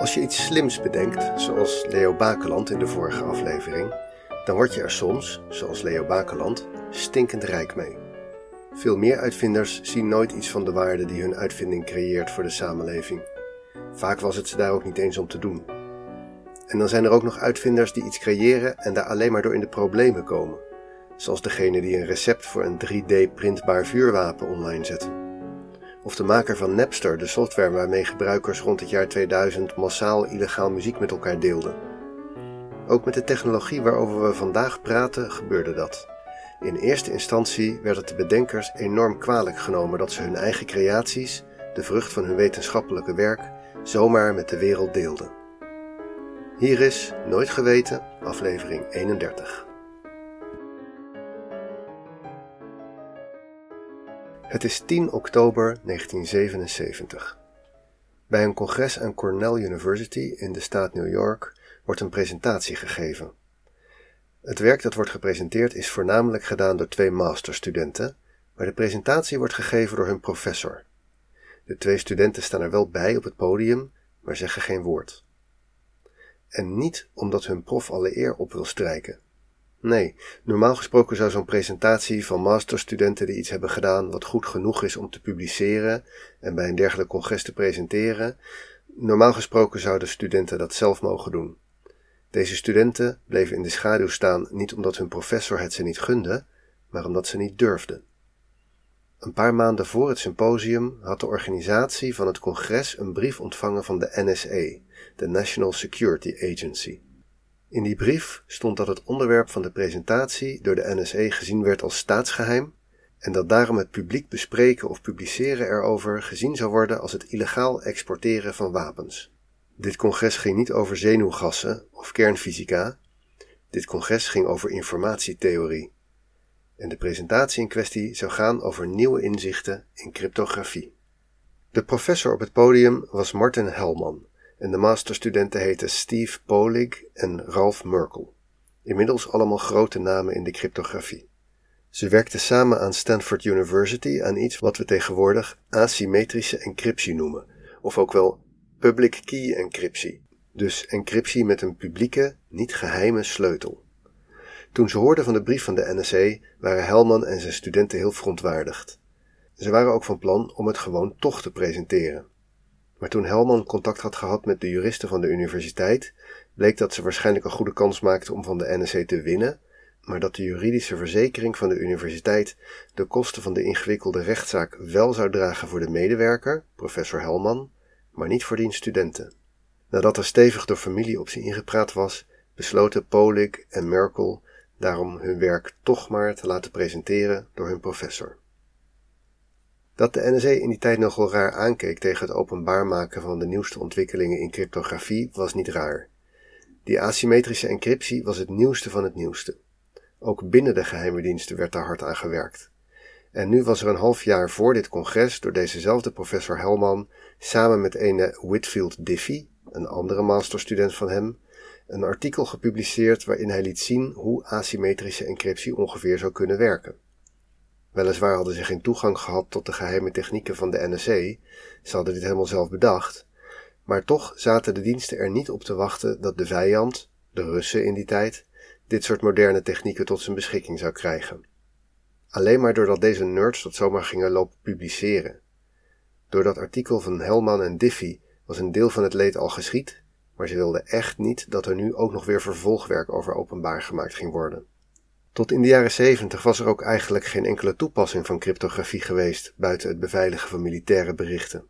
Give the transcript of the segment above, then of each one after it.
Als je iets slims bedenkt, zoals Leo Bakeland in de vorige aflevering, dan word je er soms, zoals Leo Bakeland, stinkend rijk mee. Veel meer uitvinders zien nooit iets van de waarde die hun uitvinding creëert voor de samenleving. Vaak was het ze daar ook niet eens om te doen. En dan zijn er ook nog uitvinders die iets creëren en daar alleen maar door in de problemen komen, zoals degene die een recept voor een 3D-printbaar vuurwapen online zetten. Of de maker van Napster, de software waarmee gebruikers rond het jaar 2000 massaal illegaal muziek met elkaar deelden. Ook met de technologie waarover we vandaag praten gebeurde dat. In eerste instantie werd het de bedenkers enorm kwalijk genomen dat ze hun eigen creaties, de vrucht van hun wetenschappelijke werk, zomaar met de wereld deelden. Hier is Nooit Geweten, aflevering 31. Het is 10 oktober 1977. Bij een congres aan Cornell University in de staat New York wordt een presentatie gegeven. Het werk dat wordt gepresenteerd is voornamelijk gedaan door twee masterstudenten, maar de presentatie wordt gegeven door hun professor. De twee studenten staan er wel bij op het podium, maar zeggen geen woord. En niet omdat hun prof alle eer op wil strijken. Nee, normaal gesproken zou zo'n presentatie van masterstudenten die iets hebben gedaan wat goed genoeg is om te publiceren en bij een dergelijk congres te presenteren, normaal gesproken zouden studenten dat zelf mogen doen. Deze studenten bleven in de schaduw staan niet omdat hun professor het ze niet gunde, maar omdat ze niet durfden. Een paar maanden voor het symposium had de organisatie van het congres een brief ontvangen van de NSA, de National Security Agency. In die brief stond dat het onderwerp van de presentatie door de NSA gezien werd als staatsgeheim en dat daarom het publiek bespreken of publiceren erover gezien zou worden als het illegaal exporteren van wapens. Dit congres ging niet over zenuwgassen of kernfysica. Dit congres ging over informatietheorie. En de presentatie in kwestie zou gaan over nieuwe inzichten in cryptografie. De professor op het podium was Martin Hellman, en de masterstudenten heten Steve Polig en Ralph Merkel. Inmiddels allemaal grote namen in de cryptografie. Ze werkten samen aan Stanford University aan iets wat we tegenwoordig asymmetrische encryptie noemen, of ook wel public key encryptie, dus encryptie met een publieke, niet geheime sleutel. Toen ze hoorden van de brief van de NSA, waren Helman en zijn studenten heel verontwaardigd. Ze waren ook van plan om het gewoon toch te presenteren. Maar toen Helman contact had gehad met de juristen van de universiteit, bleek dat ze waarschijnlijk een goede kans maakten om van de NSC te winnen, maar dat de juridische verzekering van de universiteit de kosten van de ingewikkelde rechtszaak wel zou dragen voor de medewerker, professor Helman, maar niet voor diens studenten. Nadat er stevig door familie op ze ingepraat was, besloten Polik en Merkel daarom hun werk toch maar te laten presenteren door hun professor. Dat de NSA in die tijd nogal raar aankeek tegen het openbaar maken van de nieuwste ontwikkelingen in cryptografie was niet raar. Die asymmetrische encryptie was het nieuwste van het nieuwste. Ook binnen de geheime diensten werd daar hard aan gewerkt. En nu was er een half jaar voor dit congres door dezezelfde professor Hellman samen met ene Whitfield Diffie, een andere masterstudent van hem, een artikel gepubliceerd waarin hij liet zien hoe asymmetrische encryptie ongeveer zou kunnen werken. Weliswaar hadden ze geen toegang gehad tot de geheime technieken van de NSA, ze hadden dit helemaal zelf bedacht, maar toch zaten de diensten er niet op te wachten dat de vijand, de Russen in die tijd, dit soort moderne technieken tot zijn beschikking zou krijgen. Alleen maar doordat deze nerds dat zomaar gingen lopen publiceren. Door dat artikel van Hellman en Diffie was een deel van het leed al geschied, maar ze wilden echt niet dat er nu ook nog weer vervolgwerk over openbaar gemaakt ging worden. Tot in de jaren 70 was er ook eigenlijk geen enkele toepassing van cryptografie geweest buiten het beveiligen van militaire berichten.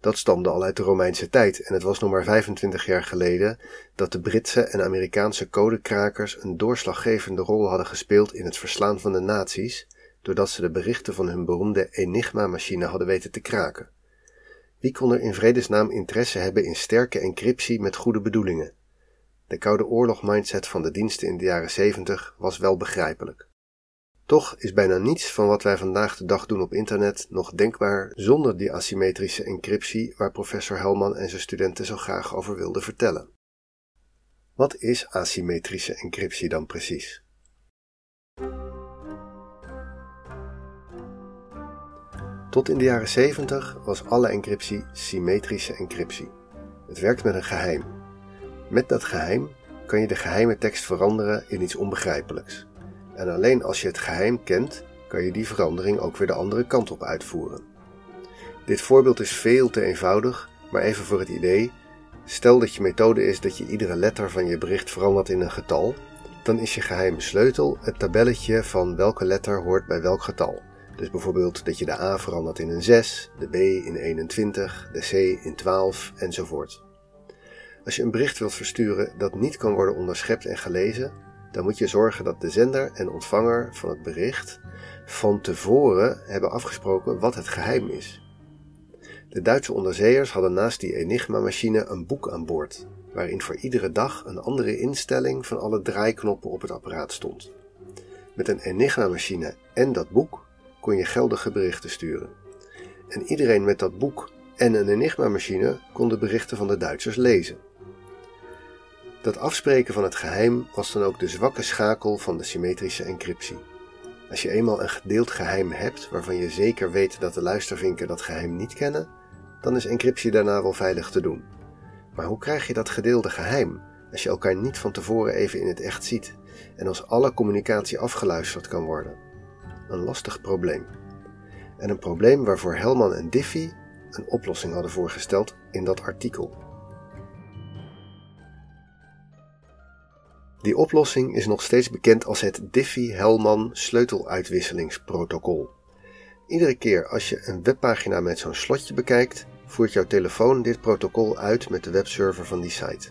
Dat stamde al uit de Romeinse tijd en het was nog maar 25 jaar geleden dat de Britse en Amerikaanse codekrakers een doorslaggevende rol hadden gespeeld in het verslaan van de nazi's, doordat ze de berichten van hun beroemde Enigma-machine hadden weten te kraken. Wie kon er in vredesnaam interesse hebben in sterke encryptie met goede bedoelingen? De Koude Oorlog-mindset van de diensten in de jaren 70 was wel begrijpelijk. Toch is bijna niets van wat wij vandaag de dag doen op internet nog denkbaar zonder die asymmetrische encryptie waar professor Helman en zijn studenten zo graag over wilden vertellen. Wat is asymmetrische encryptie dan precies? Tot in de jaren 70 was alle encryptie symmetrische encryptie. Het werkt met een geheim. Met dat geheim kan je de geheime tekst veranderen in iets onbegrijpelijks. En alleen als je het geheim kent, kan je die verandering ook weer de andere kant op uitvoeren. Dit voorbeeld is veel te eenvoudig, maar even voor het idee. Stel dat je methode is dat je iedere letter van je bericht verandert in een getal, dan is je geheime sleutel het tabelletje van welke letter hoort bij welk getal. Dus bijvoorbeeld dat je de A verandert in een 6, de B in 21, de C in 12 enzovoort. Als je een bericht wilt versturen dat niet kan worden onderschept en gelezen, dan moet je zorgen dat de zender en ontvanger van het bericht van tevoren hebben afgesproken wat het geheim is. De Duitse onderzeeërs hadden naast die Enigma-machine een boek aan boord, waarin voor iedere dag een andere instelling van alle draaiknoppen op het apparaat stond. Met een Enigma-machine en dat boek kon je geldige berichten sturen. En iedereen met dat boek en een Enigma-machine kon de berichten van de Duitsers lezen. Dat afspreken van het geheim was dan ook de zwakke schakel van de symmetrische encryptie. Als je eenmaal een gedeeld geheim hebt waarvan je zeker weet dat de luistervinken dat geheim niet kennen, dan is encryptie daarna wel veilig te doen. Maar hoe krijg je dat gedeelde geheim als je elkaar niet van tevoren even in het echt ziet en als alle communicatie afgeluisterd kan worden? Een lastig probleem. En een probleem waarvoor Helman en Diffie een oplossing hadden voorgesteld in dat artikel. Die oplossing is nog steeds bekend als het Diffie-Hellman sleuteluitwisselingsprotocol. Iedere keer als je een webpagina met zo'n slotje bekijkt, voert jouw telefoon dit protocol uit met de webserver van die site.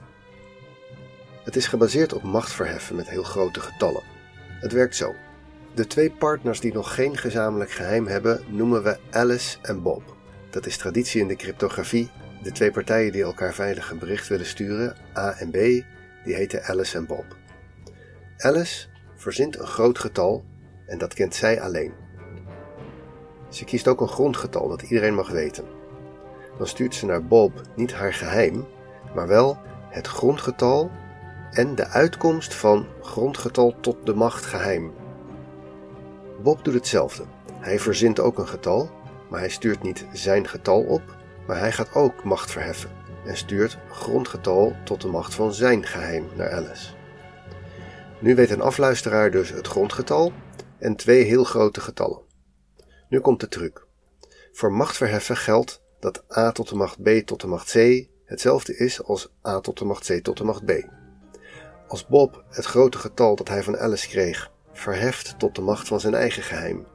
Het is gebaseerd op machtverheffen met heel grote getallen. Het werkt zo. De twee partners die nog geen gezamenlijk geheim hebben, noemen we Alice en Bob. Dat is traditie in de cryptografie. De twee partijen die elkaar veilig een bericht willen sturen, A en B, die heten Alice en Bob. Alice verzint een groot getal en dat kent zij alleen. Ze kiest ook een grondgetal dat iedereen mag weten. Dan stuurt ze naar Bob niet haar geheim, maar wel het grondgetal en de uitkomst van grondgetal tot de macht geheim. Bob doet hetzelfde. Hij verzint ook een getal, maar hij stuurt niet zijn getal op, maar hij gaat ook macht verheffen en stuurt grondgetal tot de macht van zijn geheim naar Alice. Nu weet een afluisteraar dus het grondgetal en twee heel grote getallen. Nu komt de truc. Voor machtverheffen geldt dat a tot de macht b tot de macht c hetzelfde is als a tot de macht c tot de macht b. Als Bob het grote getal dat hij van Alice kreeg verheft tot de macht van zijn eigen geheim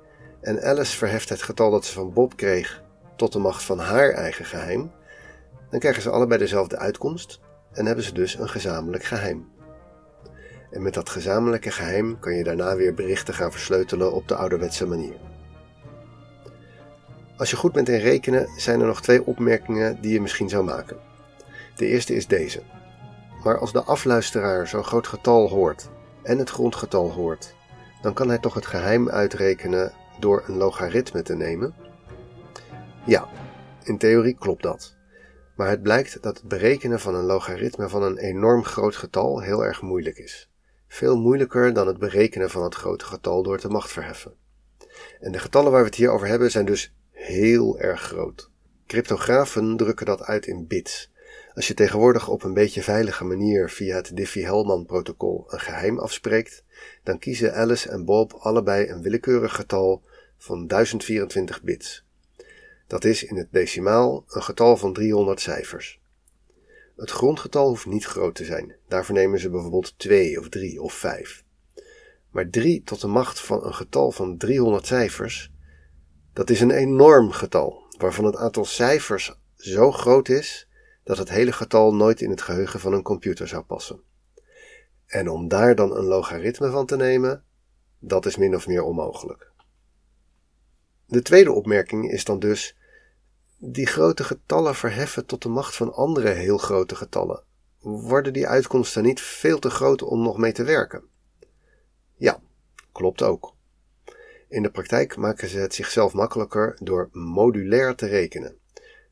en Alice verheft het getal dat ze van Bob kreeg tot de macht van haar eigen geheim, dan krijgen ze allebei dezelfde uitkomst en hebben ze dus een gezamenlijk geheim. En met dat gezamenlijke geheim kan je daarna weer berichten gaan versleutelen op de ouderwetse manier. Als je goed bent in rekenen, zijn er nog twee opmerkingen die je misschien zou maken. De eerste is deze. Maar als de afluisteraar zo'n groot getal hoort en het grondgetal hoort, dan kan hij toch het geheim uitrekenen door een logaritme te nemen? Ja, in theorie klopt dat. Maar het blijkt dat het berekenen van een logaritme van een enorm groot getal heel erg moeilijk is. Veel moeilijker dan het berekenen van het grote getal door te macht verheffen. En de getallen waar we het hier over hebben zijn dus heel erg groot. Cryptografen drukken dat uit in bits. Als je tegenwoordig op een beetje veilige manier via het Diffie-Hellman-protocol een geheim afspreekt, dan kiezen Alice en Bob allebei een willekeurig getal van 1024 bits. Dat is in het decimaal een getal van 300 cijfers. Het grondgetal hoeft niet groot te zijn. Daarvoor nemen ze bijvoorbeeld 2 of 3 of 5. Maar 3 tot de macht van een getal van 300 cijfers, dat is een enorm getal, waarvan het aantal cijfers zo groot is dat het hele getal nooit in het geheugen van een computer zou passen. En om daar dan een logaritme van te nemen, dat is min of meer onmogelijk. De tweede opmerking is dan dus die grote getallen verheffen tot de macht van andere heel grote getallen, worden die uitkomsten niet veel te groot om nog mee te werken? Ja, klopt ook. In de praktijk maken ze het zichzelf makkelijker door modulair te rekenen.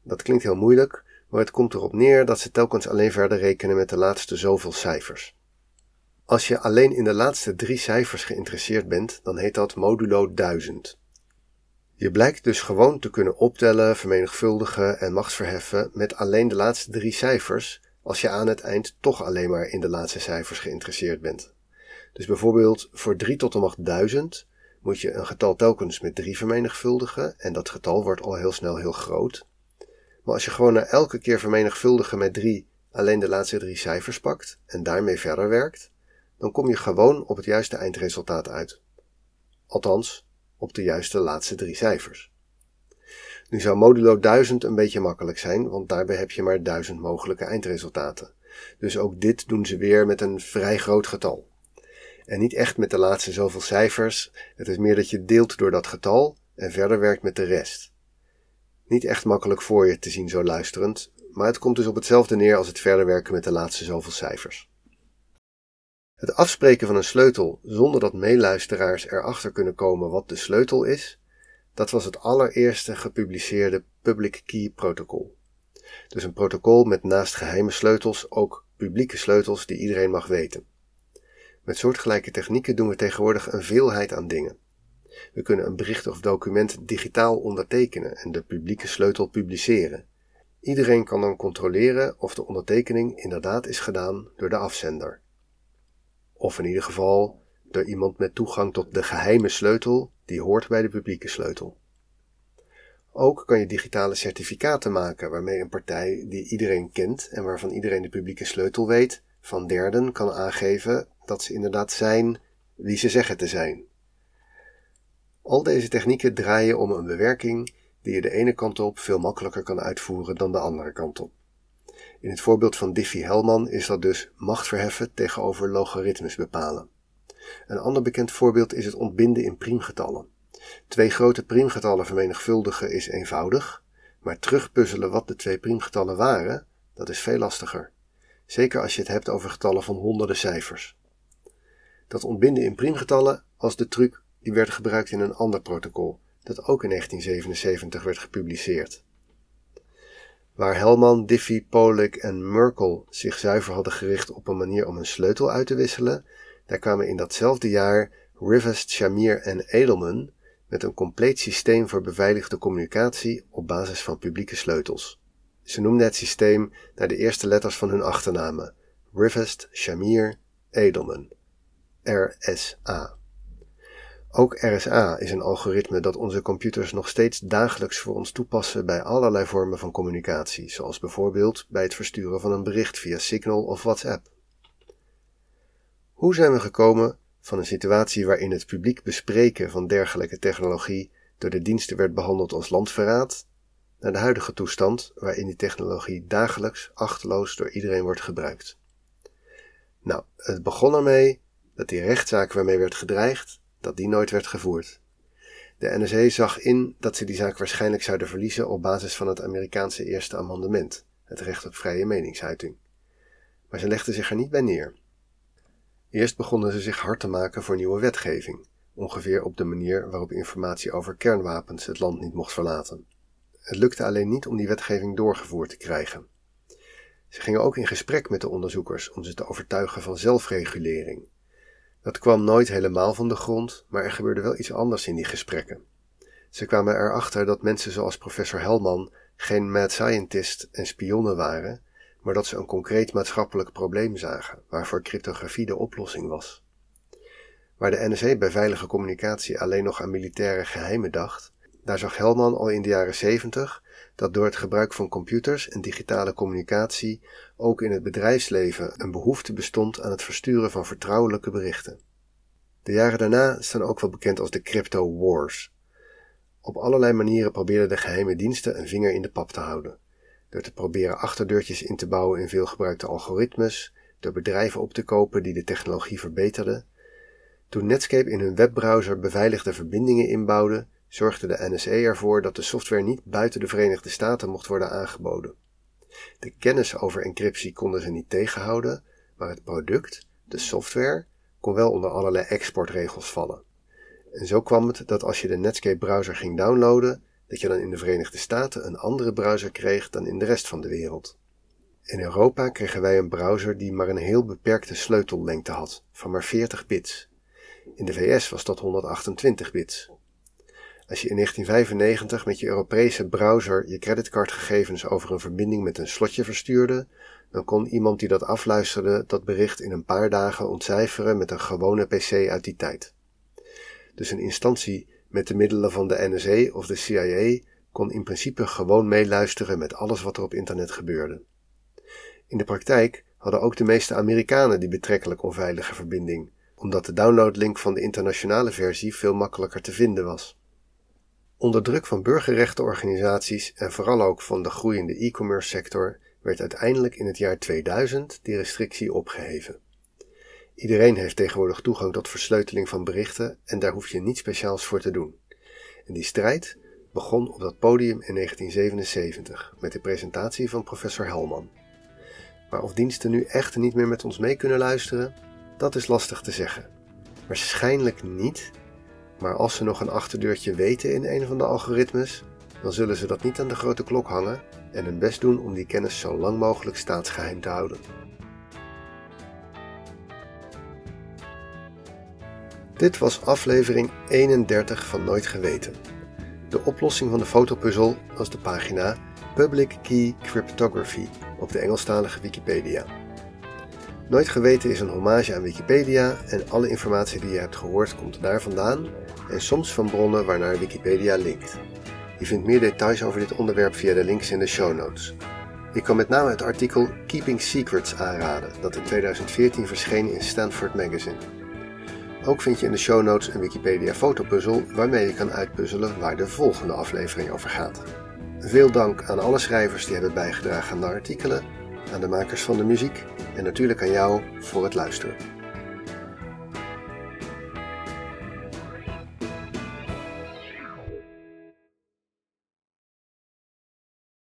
Dat klinkt heel moeilijk, maar het komt erop neer dat ze telkens alleen verder rekenen met de laatste zoveel cijfers. Als je alleen in de laatste drie cijfers geïnteresseerd bent, dan heet dat modulo 1000. Je blijkt dus gewoon te kunnen optellen, vermenigvuldigen en machtsverheffen met alleen de laatste drie cijfers, als je aan het eind toch alleen maar in de laatste cijfers geïnteresseerd bent. Dus bijvoorbeeld voor 3 tot de macht 1000 moet je een getal telkens met 3 vermenigvuldigen en dat getal wordt al heel snel heel groot. Maar als je gewoon na elke keer vermenigvuldigen met 3 alleen de laatste drie cijfers pakt en daarmee verder werkt, dan kom je gewoon op het juiste eindresultaat uit. Althans, op de juiste laatste drie cijfers. Nu zou modulo 1000 een beetje makkelijk zijn, want daarbij heb je maar 1000 mogelijke eindresultaten. Dus ook dit doen ze weer met een vrij groot getal. En niet echt met de laatste zoveel cijfers, het is meer dat je deelt door dat getal en verder werkt met de rest. Niet echt makkelijk voor je te zien zo luisterend, maar het komt dus op hetzelfde neer als het verder werken met de laatste zoveel cijfers. Het afspreken van een sleutel zonder dat meeluisteraars erachter kunnen komen wat de sleutel is, dat was het allereerste gepubliceerde Public Key Protocol. Dus een protocol met naast geheime sleutels ook publieke sleutels die iedereen mag weten. Met soortgelijke technieken doen we tegenwoordig een veelheid aan dingen. We kunnen een bericht of document digitaal ondertekenen en de publieke sleutel publiceren. Iedereen kan dan controleren of de ondertekening inderdaad is gedaan door de afzender. Of in ieder geval door iemand met toegang tot de geheime sleutel die hoort bij de publieke sleutel. Ook kan je digitale certificaten maken waarmee een partij die iedereen kent en waarvan iedereen de publieke sleutel weet, van derden kan aangeven dat ze inderdaad zijn wie ze zeggen te zijn. Al deze technieken draaien om een bewerking die je de ene kant op veel makkelijker kan uitvoeren dan de andere kant op. In het voorbeeld van Diffie-Hellman is dat dus macht verheffen tegenover logaritmes bepalen. Een ander bekend voorbeeld is het ontbinden in priemgetallen. Twee grote priemgetallen vermenigvuldigen is eenvoudig, maar terugpuzzelen wat de twee priemgetallen waren, dat is veel lastiger. Zeker als je het hebt over getallen van honderden cijfers. Dat ontbinden in priemgetallen was de truc die werd gebruikt in een ander protocol, dat ook in 1977 werd gepubliceerd. Waar Hellman, Diffie, Polik en Merkel zich zuiver hadden gericht op een manier om een sleutel uit te wisselen, daar kwamen in datzelfde jaar Rivest, Shamir en Edelman met een compleet systeem voor beveiligde communicatie op basis van publieke sleutels. Ze noemden het systeem naar de eerste letters van hun achternamen: Rivest, Shamir, Edelman. RSA. Ook RSA is een algoritme dat onze computers nog steeds dagelijks voor ons toepassen bij allerlei vormen van communicatie, zoals bijvoorbeeld bij het versturen van een bericht via Signal of WhatsApp. Hoe zijn we gekomen van een situatie waarin het publiek bespreken van dergelijke technologie door de diensten werd behandeld als landverraad, naar de huidige toestand waarin die technologie dagelijks achterloos door iedereen wordt gebruikt? Nou, het begon ermee dat die rechtszaak waarmee werd gedreigd dat die nooit werd gevoerd. De NSA zag in dat ze die zaak waarschijnlijk zouden verliezen op basis van het Amerikaanse Eerste Amendement, het recht op vrije meningsuiting. Maar ze legden zich er niet bij neer. Eerst begonnen ze zich hard te maken voor nieuwe wetgeving, ongeveer op de manier waarop informatie over kernwapens het land niet mocht verlaten. Het lukte alleen niet om die wetgeving doorgevoerd te krijgen. Ze gingen ook in gesprek met de onderzoekers om ze te overtuigen van zelfregulering dat kwam nooit helemaal van de grond, maar er gebeurde wel iets anders in die gesprekken. Ze kwamen erachter dat mensen zoals professor Hellman geen mad scientist en spionnen waren, maar dat ze een concreet maatschappelijk probleem zagen, waarvoor cryptografie de oplossing was. Waar de NSA bij veilige communicatie alleen nog aan militaire geheimen dacht, daar zag Hellman al in de jaren 70 dat door het gebruik van computers en digitale communicatie ook in het bedrijfsleven een behoefte bestond aan het versturen van vertrouwelijke berichten. De jaren daarna staan ook wel bekend als de crypto wars. Op allerlei manieren probeerden de geheime diensten een vinger in de pap te houden. Door te proberen achterdeurtjes in te bouwen in veel gebruikte algoritmes, door bedrijven op te kopen die de technologie verbeterden. Toen Netscape in hun webbrowser beveiligde verbindingen inbouwde, zorgde de NSA ervoor dat de software niet buiten de Verenigde Staten mocht worden aangeboden. De kennis over encryptie konden ze niet tegenhouden, maar het product, de software, kon wel onder allerlei exportregels vallen. En zo kwam het dat als je de Netscape browser ging downloaden, dat je dan in de Verenigde Staten een andere browser kreeg dan in de rest van de wereld. In Europa kregen wij een browser die maar een heel beperkte sleutellengte had, van maar 40 bits. In de VS was dat 128 bits. Als je in 1995 met je Europese browser je creditcardgegevens over een verbinding met een slotje verstuurde, dan kon iemand die dat afluisterde dat bericht in een paar dagen ontcijferen met een gewone PC uit die tijd. Dus een instantie met de middelen van de NSA of de CIA kon in principe gewoon meeluisteren met alles wat er op internet gebeurde. In de praktijk hadden ook de meeste Amerikanen die betrekkelijk onveilige verbinding, omdat de downloadlink van de internationale versie veel makkelijker te vinden was. Onder druk van burgerrechtenorganisaties en vooral ook van de groeiende e-commerce sector werd uiteindelijk in het jaar 2000 die restrictie opgeheven. Iedereen heeft tegenwoordig toegang tot versleuteling van berichten en daar hoef je niets speciaals voor te doen. En die strijd begon op dat podium in 1977 met de presentatie van professor Helman. Maar of diensten nu echt niet meer met ons mee kunnen luisteren, dat is lastig te zeggen. Waarschijnlijk niet, maar als ze nog een achterdeurtje weten in een van de algoritmes, dan zullen ze dat niet aan de grote klok hangen en hun best doen om die kennis zo lang mogelijk staatsgeheim te houden. Dit was aflevering 31 van Nooit Geweten. De oplossing van de fotopuzzel was de pagina Public Key Cryptography op de Engelstalige Wikipedia. Nooit Geweten is een hommage aan Wikipedia en alle informatie die je hebt gehoord komt daar vandaan en soms van bronnen waarnaar Wikipedia linkt. Je vindt meer details over dit onderwerp via de links in de show notes. Ik kan met name het artikel Keeping Secrets aanraden, dat in 2014 verscheen in Stanford Magazine. Ook vind je in de show notes een Wikipedia fotopuzzel waarmee je kan uitpuzzelen waar de volgende aflevering over gaat. Veel dank aan alle schrijvers die hebben bijgedragen aan de artikelen, aan de makers van de muziek en natuurlijk aan jou voor het luisteren.